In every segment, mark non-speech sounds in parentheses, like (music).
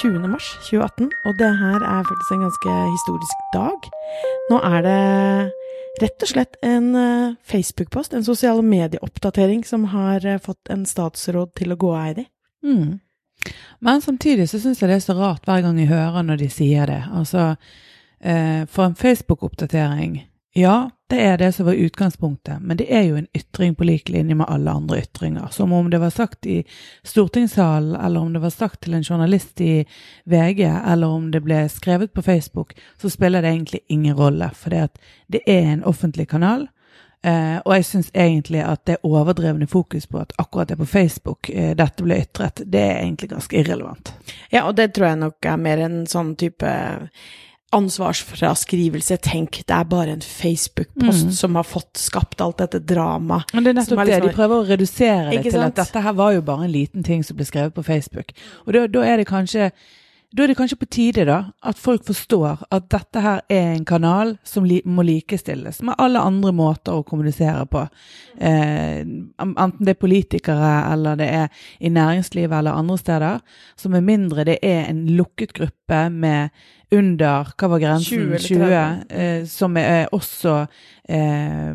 dag er det 20. mars 2018, og det her er faktisk en ganske historisk dag. Nå er det rett og slett en eh, Facebook-post, en sosiale medieoppdatering, som har eh, fått en statsråd til å gå av, Eidi. Mm. Men samtidig så syns jeg det er så rart hver gang jeg hører når de sier det. Altså, eh, for en Facebook-oppdatering ja, det er det som var utgangspunktet, men det er jo en ytring på lik linje med alle andre ytringer. Som om det var sagt i stortingssalen, eller om det var sagt til en journalist i VG, eller om det ble skrevet på Facebook, så spiller det egentlig ingen rolle. For det er en offentlig kanal. Eh, og jeg syns egentlig at det overdrevne fokus på at akkurat det på Facebook eh, dette ble ytret, det er egentlig ganske irrelevant. Ja, og det tror jeg nok er mer en sånn type ansvarsfraskrivelse. Tenk, det er bare en Facebook-post mm. som har fått skapt alt dette dramaet. Men det er nettopp det. De prøver å redusere det til sant? at dette her var jo bare en liten ting som ble skrevet på Facebook. Og da, da er det kanskje da er det kanskje på tide da, at folk forstår at dette her er en kanal som li må likestilles med alle andre måter å kommunisere på. Eh, enten det er politikere eller det er i næringslivet eller andre steder. Så med mindre det er en lukket gruppe med under hva var grensen? 20, 20 eh, som er også eh,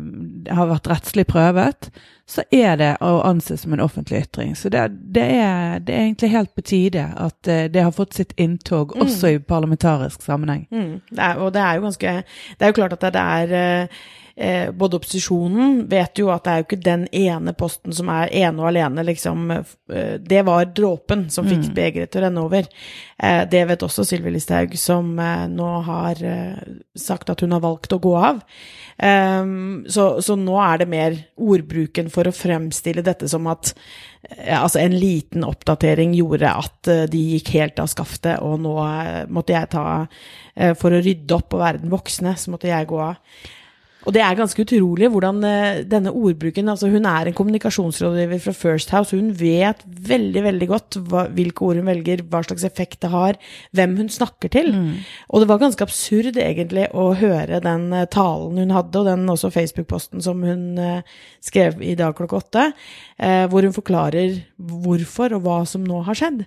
har vært rettslig prøvet, så er det å anse som en offentlig ytring. Så det, det, er, det er, egentlig helt på tide at eh, det har fått sitt inntog mm. også i parlamentarisk sammenheng. Mm. Det er, og det er jo ganske Det er jo klart at det er eh, både opposisjonen vet jo at det er jo ikke den ene posten som er ene og alene, liksom eh, Det var dråpen som fikk mm. begeret til å renne over. Eh, det vet også Sylvi Listhaug, som eh, nå har eh, sagt at hun har valgt å gå av. Ehm, så, så, nå er det mer ordbruken for å fremstille dette som at eh, altså en liten oppdatering gjorde at de gikk helt av skaftet, og nå måtte jeg ta For å rydde opp og være den voksne, så måtte jeg gå av. Og det er ganske utrolig hvordan uh, denne ordbruken altså Hun er en kommunikasjonsrådgiver fra First House. Hun vet veldig veldig godt hva, hvilke ord hun velger, hva slags effekt det har, hvem hun snakker til. Mm. Og det var ganske absurd egentlig å høre den uh, talen hun hadde, og den også Facebook-posten som hun uh, skrev i dag klokka åtte, hvor hun forklarer hvorfor og hva som nå har skjedd.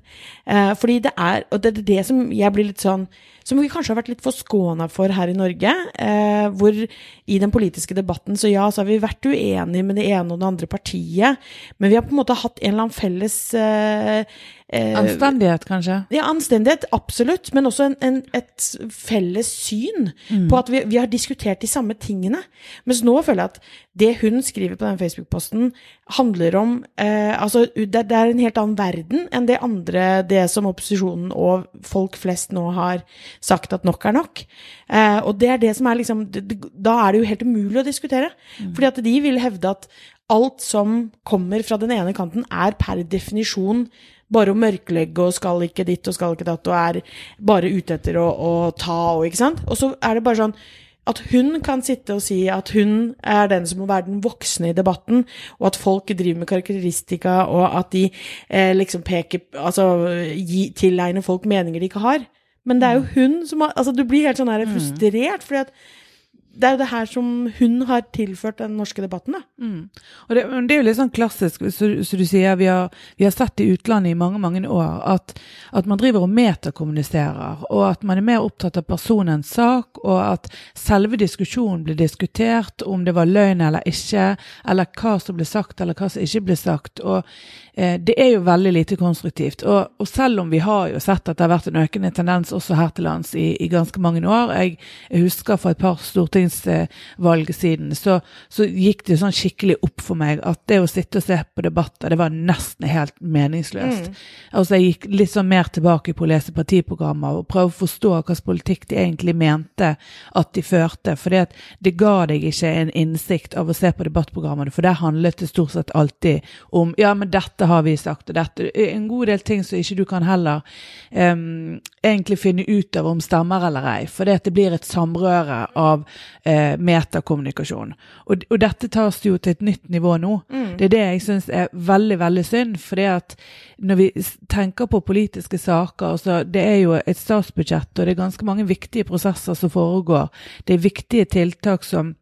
fordi det er Og det er det som jeg blir litt sånn som vi kanskje har vært litt forskåna for her i Norge. Eh, hvor i den politiske debatten, så ja, så har vi vært uenige med det ene og det andre partiet, men vi har på en måte hatt en eller annen felles eh, Eh, anstendighet, kanskje? Ja, anstendighet, absolutt. Men også en, en, et felles syn mm. på at vi, vi, har diskutert de samme tingene. Mens nå føler jeg at det hun skriver på den Facebook-posten, handler om eh, Altså, det, det, er en helt annen verden enn det andre, det som opposisjonen og folk flest nå har sagt at nok er nok. Eh, og det er det som er liksom Da er det jo helt umulig å diskutere. Mm. Fordi at de vil hevde at alt som kommer fra den ene kanten, er per definisjon bare å mørklegge og skal ikke ditt og skal ikke datt og er bare ute etter å, å ta og ikke sant. Og så er det bare sånn at hun kan sitte og si at hun er den som må være den voksne i debatten, og at folk driver med karakteristika, og at de eh, liksom peker Altså gi, tilegner folk meninger de ikke har. Men det er jo mm. hun som har Altså, du blir helt sånn her mm. frustrert, fordi at det er jo det her som hun har tilført den norske debatten. Da. Mm. Og det, det, er jo litt sånn klassisk, som du sier, vi har, vi har, sett i utlandet i mange mange år at, at, man driver og metakommuniserer, og at man er mer opptatt av personens sak, og at selve diskusjonen blir diskutert, om det var løgn eller ikke, eller hva som ble sagt eller hva som ikke ble sagt. og eh, Det er jo veldig lite konstruktivt. Og, og, selv om vi har jo sett at det har vært en økende tendens også her til lands i, i ganske mange år, jeg, jeg husker for et par storting stortingsvalget siden, så, så, gikk det sånn skikkelig opp for meg at det å sitte og se på debatter, det var nesten helt meningsløst. Mm. Altså Jeg gikk litt sånn mer tilbake på å lese partiprogrammer og prøve å forstå hva slags politikk de egentlig mente at de førte. For det ga deg ikke en innsikt av å se på debattprogrammene, for der handlet det stort sett alltid om ja, men dette har vi sagt, og dette En god del ting som ikke du kan heller um, egentlig finne ut av om stemmer eller ei, for det, det blir et samrøre av eh, metakommunikasjon. Og, og, dette tas jo til et nytt nivå nå. Mm. Det er det jeg syns er veldig, veldig synd. For det at når vi tenker på politiske saker, altså det er jo et statsbudsjett, og det er ganske mange viktige prosesser som foregår. Det er viktige tiltak som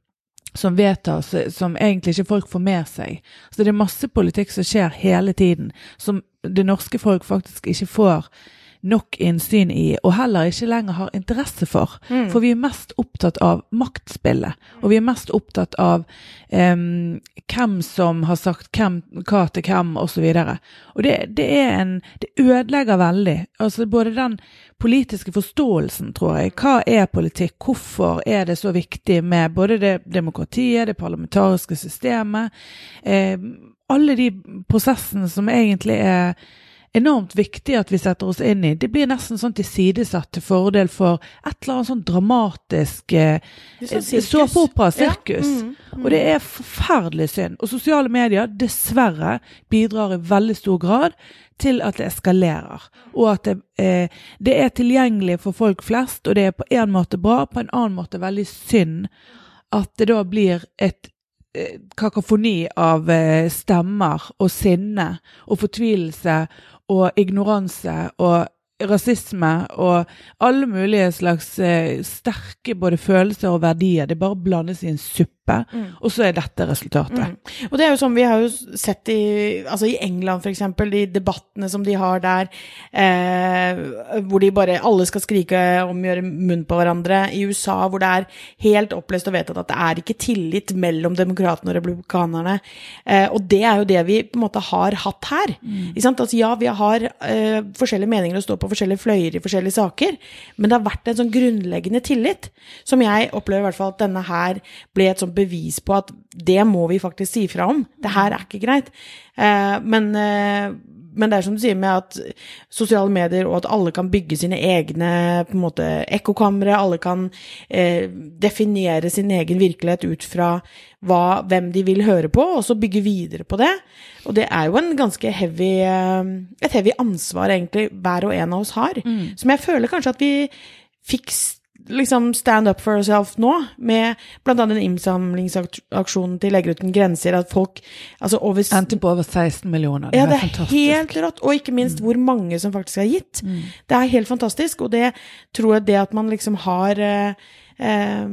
som vedtas, som egentlig ikke folk får med seg. Så det er masse politikk som skjer hele tiden, som det norske folk faktisk ikke får nok innsyn i, og heller ikke lenger har interesse for. Mm. For vi er mest opptatt av maktspillet, og vi er mest opptatt av um, hvem som har sagt hvem, hva til hvem, osv. Og, og det, det er en Det ødelegger veldig. Altså både den politiske forståelsen, tror jeg. Hva er politikk? Hvorfor er det så viktig med både det demokratiet, det parlamentariske systemet, eh, alle de prosessene som egentlig er enormt viktig at vi setter oss inn i. Det blir nesten sånn tilsidesatt til fordel for et eller annet sånn dramatisk eh, Det er sånn sirkus. Ja, mm, mm. Og det er forferdelig synd. Og sosiale medier, dessverre, bidrar i veldig stor grad til at det eskalerer. Og at det, eh, det er tilgjengelig for folk flest, og det er på en måte bra, på en annen måte veldig synd at det da blir et eh, kakofoni av eh, stemmer og sinne og fortvilelse og ignoranse og rasisme og alle mulige slags eh, sterke både følelser og verdier. Det bare blandes i en suppe, og så er dette resultatet. Mm. Og det er jo sånn vi har jo sett i, altså i England for eksempel, de debattene som de har der, eh, hvor de bare, alle skal skrike om gjøre munn på hverandre. I USA hvor det er helt opplest og vedtatt at det er ikke tillit mellom demokratene og republikanerne. Eh, og det er jo det vi på en måte har hatt her. Mm. Altså, ja, vi har eh, forskjellige meninger og står på forskjellige fløyer i forskjellige saker, men det har vært en sånn grunnleggende tillit, som jeg opplever i hvert fall at denne her ble et sånt bevis på at det må vi faktisk si fra om. Det her er ikke greit. Eh, men, eh, men det er som du sier med at sosiale medier og at alle kan bygge sine egne på en måte ekkokamre, alle kan eh, definere sin egen virkelighet ut fra hva, hvem de vil høre på, og så bygge videre på det. Og det er jo en ganske heavy, et heavy ansvar egentlig hver og en av oss har, som jeg føler kanskje at vi fikk liksom stand up for yourself nå, med annet den innsamlingsaksjonen til Leger uten grenser, at folk altså over Endte på over 16 millioner. ja, det er fantastisk. Mm. helt rått. Og ikke minst hvor mange som faktisk har gitt. Det er helt fantastisk, og det tror jeg det at man liksom har eh, eh,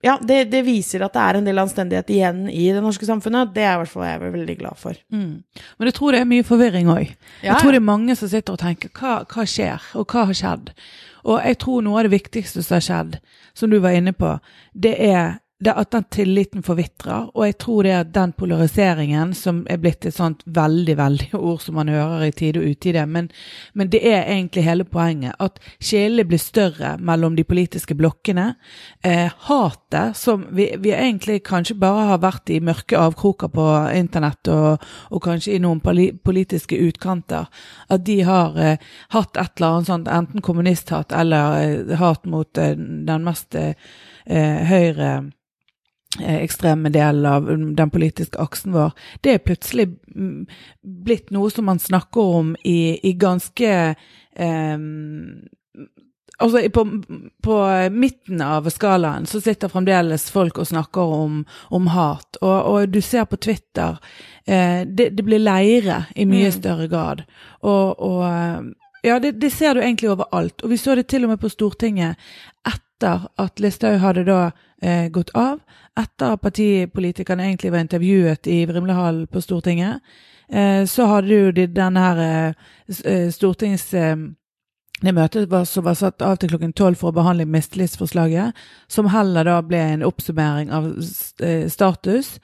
Ja, det, det viser at det er en del anstendighet igjen i det norske samfunnet. Det er i hvert fall jeg veldig glad for. Mm. Men jeg tror det er mye forvirring òg. Ja, jeg tror det er mange som sitter og tenker hva, hva skjer, og hva har skjedd? Og jeg tror noe av det viktigste som har skjedd, som du var inne på, det er det at den tilliten forvitrer, og jeg tror det at den polariseringen, som er blitt et sånt veldig, veldig (laughs) ord som man hører i tide og utide, men, men det er egentlig hele poenget, at skillene blir større mellom de politiske blokkene. Eh, hatet, som vi, vi egentlig kanskje bare har vært i mørke avkroker på internett og, og kanskje i noen politiske utkanter, at de har eh, hatt et eller annet sånt, enten kommunisthat eller eh, hat mot eh, den mest eh, eh, høyre ekstreme delen av mm, den politiske aksen vår, det er plutselig mm, blitt noe som man snakker om i, i ganske eh, Altså på, på midten av skalaen så sitter fremdeles folk og snakker om, om hat. Og, og du ser på Twitter eh, det, det blir leire i mye større grad. Og, og eh, ja, det, det ser du egentlig overalt. Og vi så det til og med på Stortinget etter at Listhaug hadde da eh, gått av. Etter at partipolitikerne egentlig var intervjuet i Vrimlehallen på Stortinget. Eh, så hadde jo de, denne her eh, eh, stortings... Eh, det møtet var, som var satt av til klokken tolv for å behandle mistillitsforslaget, som heller da ble en oppsummering av eh, status,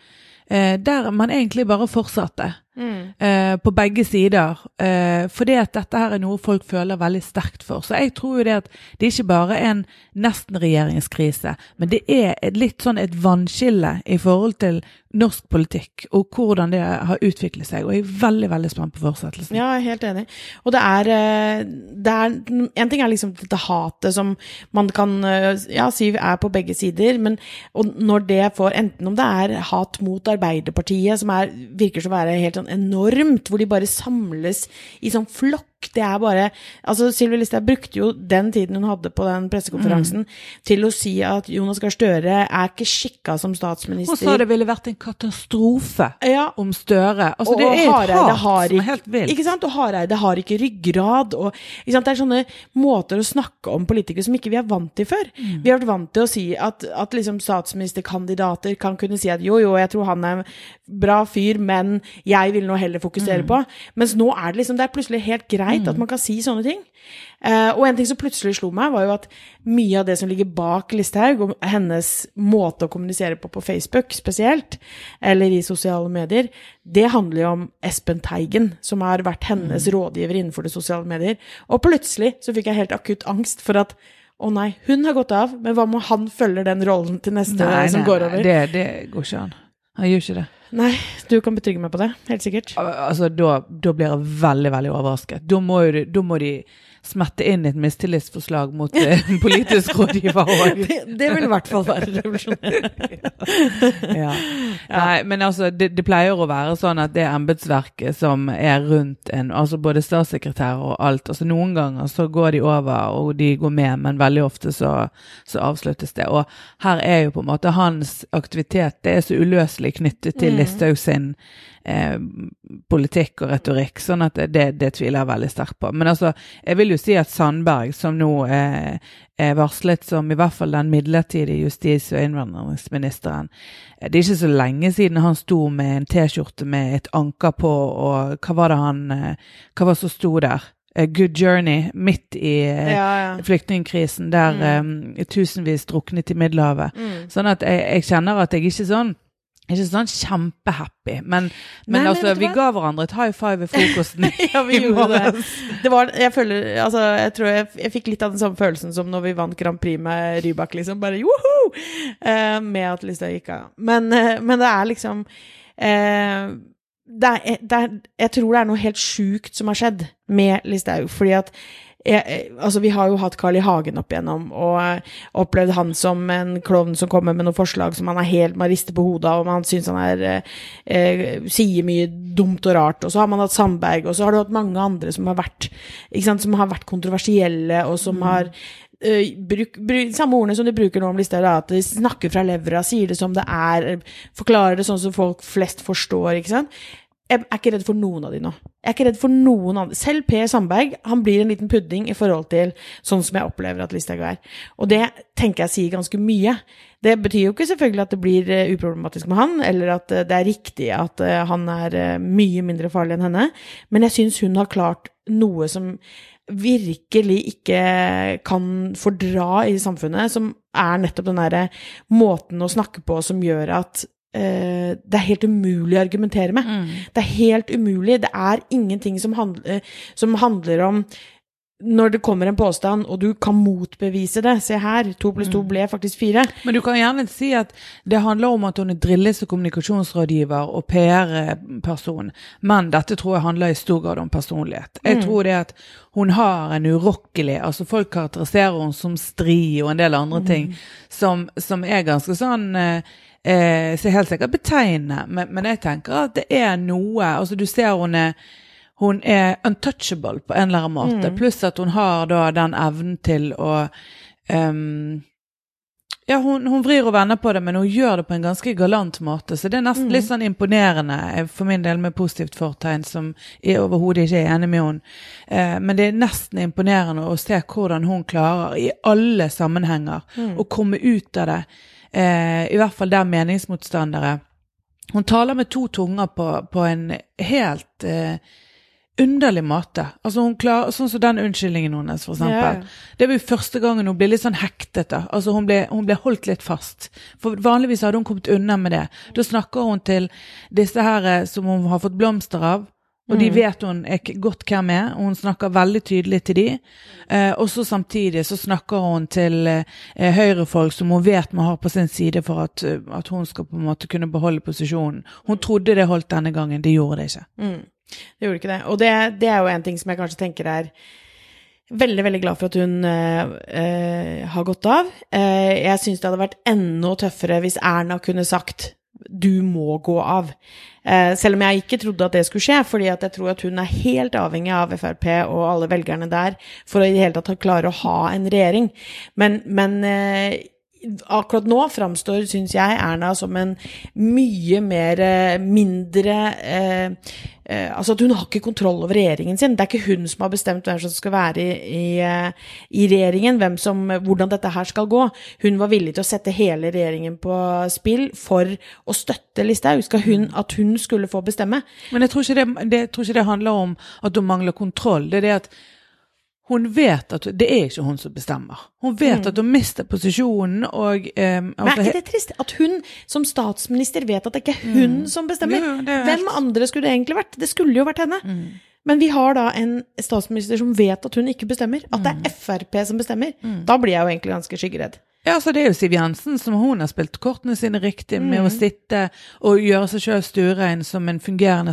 der man egentlig bare fortsatte. Eh, på begge sider. Eh, fordi at dette her er noe folk føler veldig sterkt for. Så jeg tror jo det at det ikke bare er en nesten-regjeringskrise, men det er et litt sånn et vannskille i forhold til norsk politikk, og hvordan det har utviklet seg. Og jeg er veldig, veldig spent på fortsettelsen. Ja, jeg er helt enig. Og det er, eh, det er En ting er liksom dette hatet som man kan eh, ja, si er på begge sider, men og når det får Enten om det er hat mot Arbeiderpartiet, som er, virker som å være helt sånn enormt, hvor de bare samles i sånn flokk Det er bare Altså, Sylvi Listhaug brukte jo den tiden hun hadde på den pressekonferansen Mm. til å si at Jonas Gahr Støre er ikke skikka som statsminister. Hun sa det ville vært en katastrofe Ja, om Støre. Altså, og det er et hat som er helt vilt. Ikke sant? Og Hareide har ikke ryggrad. Og, ikke sant? Det er sånne måter å snakke om politikere som ikke vi er vant til før. Mm. Vi har vært vant til å si at, at liksom statsministerkandidater kan kunne si at jo, jo, jeg tror han er en bra fyr, men jeg vil nå heller fokusere Mm. på. Mens nå er det liksom, det er plutselig helt greit at man kan si sånne ting. Uh, og en ting som plutselig slo meg, var jo at mye av det som ligger bak Listhaug, og hennes måte å kommunisere på på Facebook spesielt, eller i sosiale medier, det handler jo om Espen Teigen, som har vært hennes rådgiver innenfor det sosiale medier. Og plutselig så fikk jeg helt akutt angst for at å nei, hun har gått av, men hva om han følger den rollen til neste Nei, som nei, går nei, over? det, det går ikke an. Han gjør ikke det. Nei, du kan betrygge meg på det, helt sikkert. Altså, da, da blir jeg veldig, veldig overrasket. Da må, da må de smette inn et mistillitsforslag mot eh, (laughs) politisk rådgiver òg. (laughs) Det, det vil i hvert fall være revolusjon. (laughs) ja. Nei, men altså, det, det pleier å være sånn at det embetsverket som er rundt en, altså både statssekretær og alt, altså noen ganger så går de over og de går med, men veldig ofte så, så avsluttes det. Og her er jo på en måte hans aktivitet, det er så uløselig knyttet til Listhaug sin eh, politikk og retorikk, sånn at det, det, tviler jeg veldig sterkt på. Men altså, jeg vil jo si at Sandberg, som nå eh, er varslet som i hvert fall den midlertidige justis- og innvandringsministeren, eh, det er ikke så lenge siden han sto med en T-skjorte med et anker på, og hva var det han eh, Hva var det som sto der? Good Journey, midt i Ja, ja. flyktningkrisen, der eh, tusenvis druknet i Middelhavet. Mm. Sånn at jeg, jeg kjenner at jeg ikke sånn ikke sånn kjempehappy, men, men, Nei, men altså, vi ga hverandre et high five ved frokosten. (laughs) Ja, vi gjorde det. Det var, jeg føler, altså, jeg tror jeg, jeg fikk litt av den samme følelsen som når vi vant Grand Prix med Rybak, liksom. Bare joho! Uh, med at Lystad gikk av. Men, uh, men det er liksom uh, det er, det er, Jeg tror det er noe helt sjukt som har skjedd med Listhaug, fordi at jeg, jeg- altså Vi har jo hatt Carl I. Hagen opp igjennom, og eh, opplevd han som en klovn som kommer med noen forslag som han er helt man rister på hodet av, og man syns han er eh, eh, sier mye dumt og rart. Og så har man hatt Sandberg, og så har du hatt mange andre som har vært, sant, som har vært kontroversielle, og som har eh, bruk, bruk, samme ordene som de bruker nå om Listhaug, at de snakker fra levra, sier det som det er, eh, forklarer det sånn som folk flest forstår, ikke sant. Jeg er ikke redd for noen av de nå. Jeg er ikke redd for noen andre. Selv Per Sandberg han blir en liten pudding i forhold til sånn som jeg opplever at Listhaug er. Og det tenker jeg sier ganske mye. Det betyr jo ikke selvfølgelig at det blir eh, uproblematisk med han, eller at eh, det er riktig at eh, han er mye mindre farlig enn henne, men jeg syns hun har klart noe som virkelig ikke kan fordra i samfunnet, som er nettopp den derre måten å snakke på som gjør at det er helt umulig å argumentere med. Det er helt umulig. Det er ingenting som handler, som handler om når det kommer en påstand, og du kan motbevise det. Se her, to pluss to ble faktisk fire. Men du kan gjerne si at det handler om at hun er drillet som kommunikasjonsrådgiver og PR-person, men dette tror jeg handler i stor grad om personlighet. Jeg tror det at hun har en urokkelig altså Folk karakteriserer henne som stri og en del andre ting som, som er ganske sånn eh, eh, så helt sikkert betegnende, men, men jeg tenker at det er noe altså Du ser hun er hun er untouchable på en eller annen måte, pluss at hun har da den evnen til å um, ja, hun, hun vrir og vender på det, men hun gjør det på en ganske galant måte. Så det er nesten litt sånn imponerende, eh, for min del med positivt fortegn, som jeg overhodet ikke er enig med henne. Eh, men det er nesten imponerende å se hvordan hun klarer, i alle sammenhenger, å komme ut av det. Eh, I hvert fall der meningsmotstandere Hun taler med to tunger på, på en helt eh, underlig måte. Altså hun klarer, Sånn som den unnskyldningen hennes, for eksempel. Ja. Det var jo første gangen hun ble litt sånn hektet. da. Altså hun ble, hun ble holdt litt fast. For vanligvis hadde hun kommet unna med det. Da snakker hun til disse her eh, som hun har fått blomster av. Og de vet hun er godt hvem er, og hun snakker veldig tydelig til de. Eh, og så samtidig så snakker hun til eh, høyrefolk som hun vet man har på sin side for at, eh, at hun skal på en måte kunne beholde posisjonen. Hun trodde det holdt denne gangen, det gjorde det ikke. Mm. Det gjorde ikke det. Og det, det er jo en ting som jeg kanskje tenker er veldig, veldig glad for at hun eh, eh, har gått av. Eh, jeg syns det hadde vært enda tøffere hvis Erna kunne sagt du må gå av. Eh, selv om jeg ikke trodde at det skulle skje, fordi jeg tror at hun er helt avhengig av Frp og alle velgerne der for å i det hele tatt klare å ha en regjering. Men, men eh, akkurat nå framstår, syns jeg, Erna som en mye mer eh, mindre eh, eh, Altså at hun har ikke kontroll over regjeringen sin. Det er ikke hun som har bestemt hvem som skal være i, i, eh, i regjeringen, som, hvordan dette her skal gå. Hun var villig til å sette hele regjeringen på spill for å støtte Listhaug. Skal hun, at hun skulle få bestemme. Men jeg tror, ikke det, det, tror ikke det handler om at hun mangler kontroll. Det er det at hun vet at det er ikke hun som bestemmer. Hun vet mm. at hun mister posisjonen og um, Men er ikke det trist? At hun som statsminister vet at det ikke er hun mm. som bestemmer? Jo, Hvem andre skulle det egentlig vært? Det skulle jo vært henne. Mm. Men vi har da en statsminister som vet at hun ikke bestemmer. At det er mm. Frp som bestemmer. Mm. Da blir jeg jo egentlig ganske skyggeredd. Ja, så det er jo Siv Jensen som hun har spilt kortene sine riktig med mm. å sitte og gjøre seg sjøl stuerein som en fungerende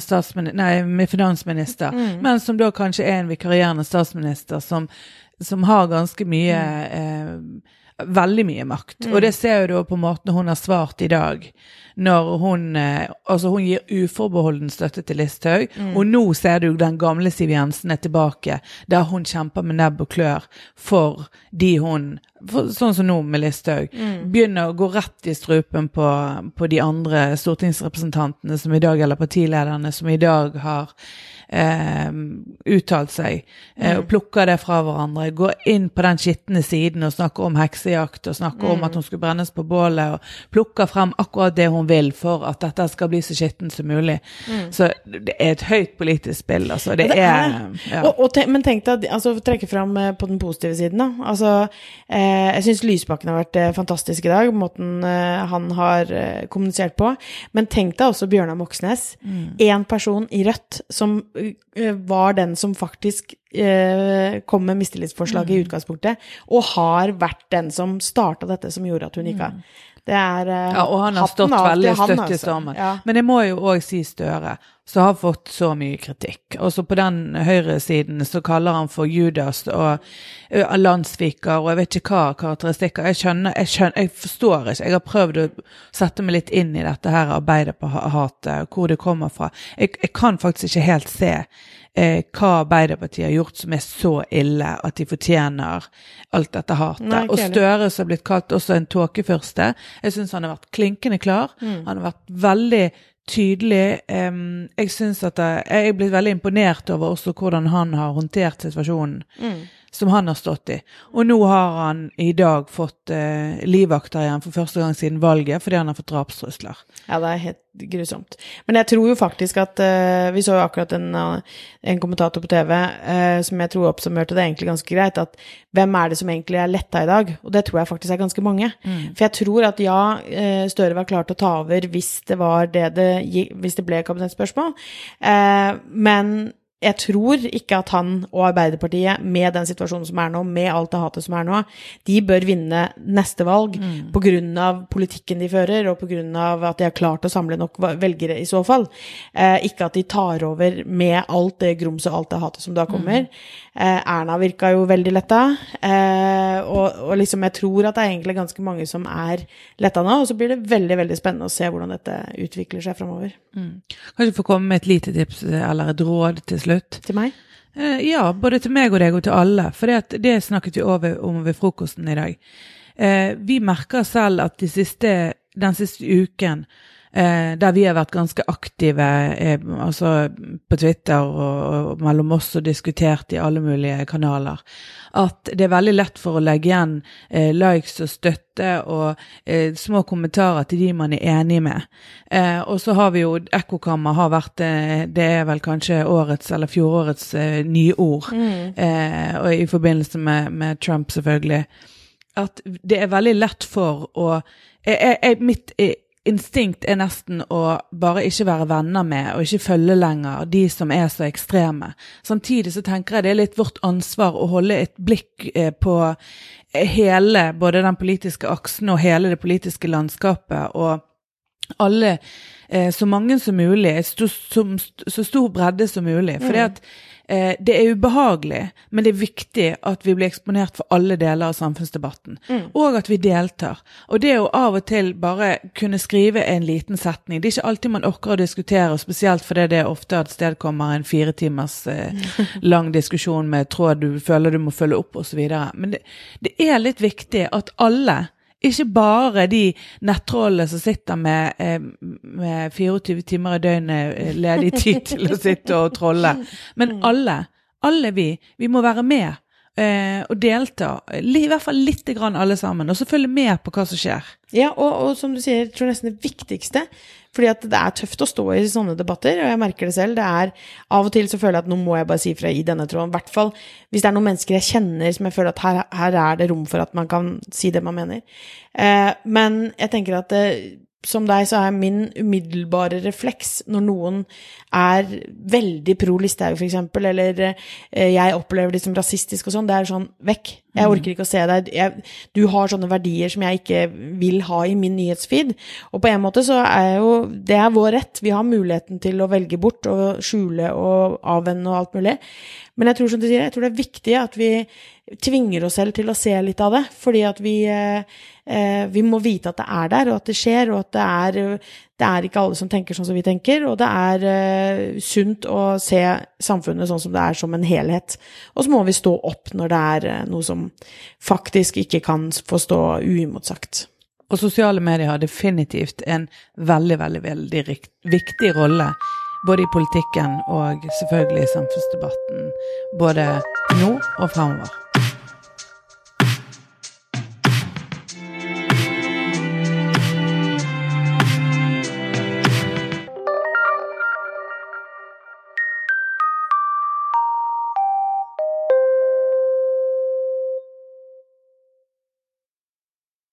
nei, med finansminister, mm. men som da kanskje er en vikarierende statsminister som, som har ganske mye mm. eh, Veldig mye makt. Og det ser du på måten hun har svart i dag når hun eh, Altså, hun gir uforbeholden støtte til Listhaug, mm. og nå ser du den gamle Siv Jensen er tilbake, der hun kjemper med nebb og klør for de hun for, Sånn som nå med Listhaug. Mm. Begynner å gå rett i strupen på, på de andre stortingsrepresentantene som i dag, eller partilederne som i dag har eh, uttalt seg, eh, og mm. plukker det fra hverandre. Går inn på den skitne siden og snakker om heksejakt og snakker mm. om at hun skulle brennes på bålet, og plukker frem akkurat det hun vil for at dette skal bli så skittent som mulig. Mm. Så det er et høyt politisk spill, altså. Det, det er, ja. og, og te, Men tenk deg, altså trekke fram eh, på den positive siden, da. Altså, eh, jeg syns Lysbakken har vært eh, fantastisk i dag, måten eh, han har kommunisert på. Men tenk deg også Bjørnar Moxnes. Én mm. person i Rødt som var den som faktisk eh, kom med mistillitsforslaget mm. i utgangspunktet, og har vært den som starta dette som gjorde at hun gikk av. Mm. Det er uh, Ja, og han har stått veldig støtt i altså. stormen. Ja. Men jeg må jo òg si Støre, som har fått så mye kritikk. Også på den høyresiden så kaller han for Judas og uh, landssviker og jeg vet ikke hva karakteristikker. Jeg skjønner, jeg skjønner, jeg forstår ikke. Jeg har prøvd å sette meg litt inn i dette her arbeidet på hatet, hvor det kommer fra. Jeg, jeg kan faktisk ikke helt se eh, hva Arbeiderpartiet har gjort som er så ille at de fortjener alt dette hatet. Nei, og Støre som har blitt kalt også en tåkefyrste. Jeg syns han har vært klinkende klar. Mm. Han har vært veldig tydelig. Um, jeg synes at jeg, jeg er blitt veldig imponert over også hvordan han har håndtert situasjonen. Mm som han har stått i. Og nå har han i dag fått eh, livvakter igjen for første gang siden valget fordi han har fått drapstrusler. Ja, det er helt grusomt. Men jeg tror jo faktisk at eh, Vi så jo akkurat en, en kommentator på TV eh, som jeg tror oppsummerte det egentlig ganske greit, at hvem er det som egentlig er letta i dag? Og det tror jeg faktisk er ganske mange. Mm. For jeg tror at ja, Støre var klar til å ta over hvis det var det det Hvis det ble kabinettspørsmål, men jeg tror ikke at han og Arbeiderpartiet, med den situasjonen som er nå, med alt det hatet som er nå, de bør vinne neste valg mm. pga. politikken de fører, og pga. at de har klart å samle nok velgere i så fall. Eh, ikke at de tar over med alt det grumset og alt det hatet som da kommer. Mm. Eh, Erna virka jo veldig letta, eh, og, og, liksom jeg tror at det er egentlig ganske mange som er letta nå. Og så blir det veldig veldig spennende å se hvordan dette utvikler seg framover. Mm. Kanskje få komme med et lite tips eller et råd til slutt? Til meg? Eh, ja, både til meg og deg og til alle. For det, det snakket vi over om ved frokosten i dag. Eh, vi merker selv at de siste, den siste uken eh, der vi har vært ganske aktive eh, altså på Twitter og, og, mellom oss og diskutert i alle mulige kanaler, at det er veldig lett for å legge igjen eh, likes og støtte og eh, små kommentarer til de man er enig med. Eh, og så har vi jo Ekkokammer har vært eh, Det er vel kanskje årets eller fjorårets nye ord, mm. og i forbindelse med, med Trump, selvfølgelig at det er veldig lett for å jeg, jeg, Mitt instinkt er nesten å bare ikke være venner med og ikke følge lenger de som er så ekstreme. Samtidig så tenker jeg det er litt vårt ansvar å holde et blikk eh, på hele både den politiske aksen og hele det politiske landskapet og alle eh, så mange som mulig, så, så, så stor bredde som mulig. For det at eh, det er ubehagelig, men det er viktig at vi blir eksponert for alle deler av samfunnsdebatten. Og at vi deltar. Og det å av og til bare kunne skrive en liten setning Det er ikke alltid man orker å diskutere, spesielt fordi det ofte avstedkommer en fire timers eh, (laughs) lang diskusjon med tråd du føler du må følge opp osv. Men det, det er litt viktig at alle ikke bare de nettrollene som sitter med, eh, med 24 timer i døgnet eh, ledig (laughs) tid til å sitte og trolle, men alle. Alle vi. Vi må være med eh, og delta. I hvert fall lite grann alle sammen. Og så følge med på hva som skjer. Ja, og, og som du sier, jeg tror nesten det viktigste fordi at det er tøft å stå i sånne debatter, og jeg merker det selv. Det er Av og til så føler jeg at nå må jeg bare si fra i denne tråden. I hvert fall hvis det er noen mennesker jeg kjenner som jeg føler at her, her er det rom for at man kan si det man mener. Eh, men jeg tenker at det, som deg, så er min umiddelbare refleks når noen er veldig pro Listhaug, eksempel, eller eh, jeg opplever det som rasistisk og sånn, det er sånn vekk. Jeg orker ikke å se deg. Jeg, du har sånne verdier som jeg ikke vil ha i min nyhetsfeed. Og på en måte så er jo Det er vår rett. Vi har muligheten til å velge bort og skjule og avvenne og alt mulig. Men jeg tror som du sier, jeg tror det er viktig at vi tvinger oss selv til å se litt av det. Fordi at vi, eh, vi må vite at det er der, og at det skjer, og at det er, det er ikke alle som tenker sånn som vi tenker. Og det er uh, sunt å se samfunnet sånn som det er, som en helhet. Og så må vi stå opp når det er uh, noe som faktisk ikke kan få stå uimotsagt. Og sosiale medier har definitivt en veldig, veldig, veldig viktig rolle. Både i politikken og selvfølgelig i samfunnsdebatten. Både nå og fremover.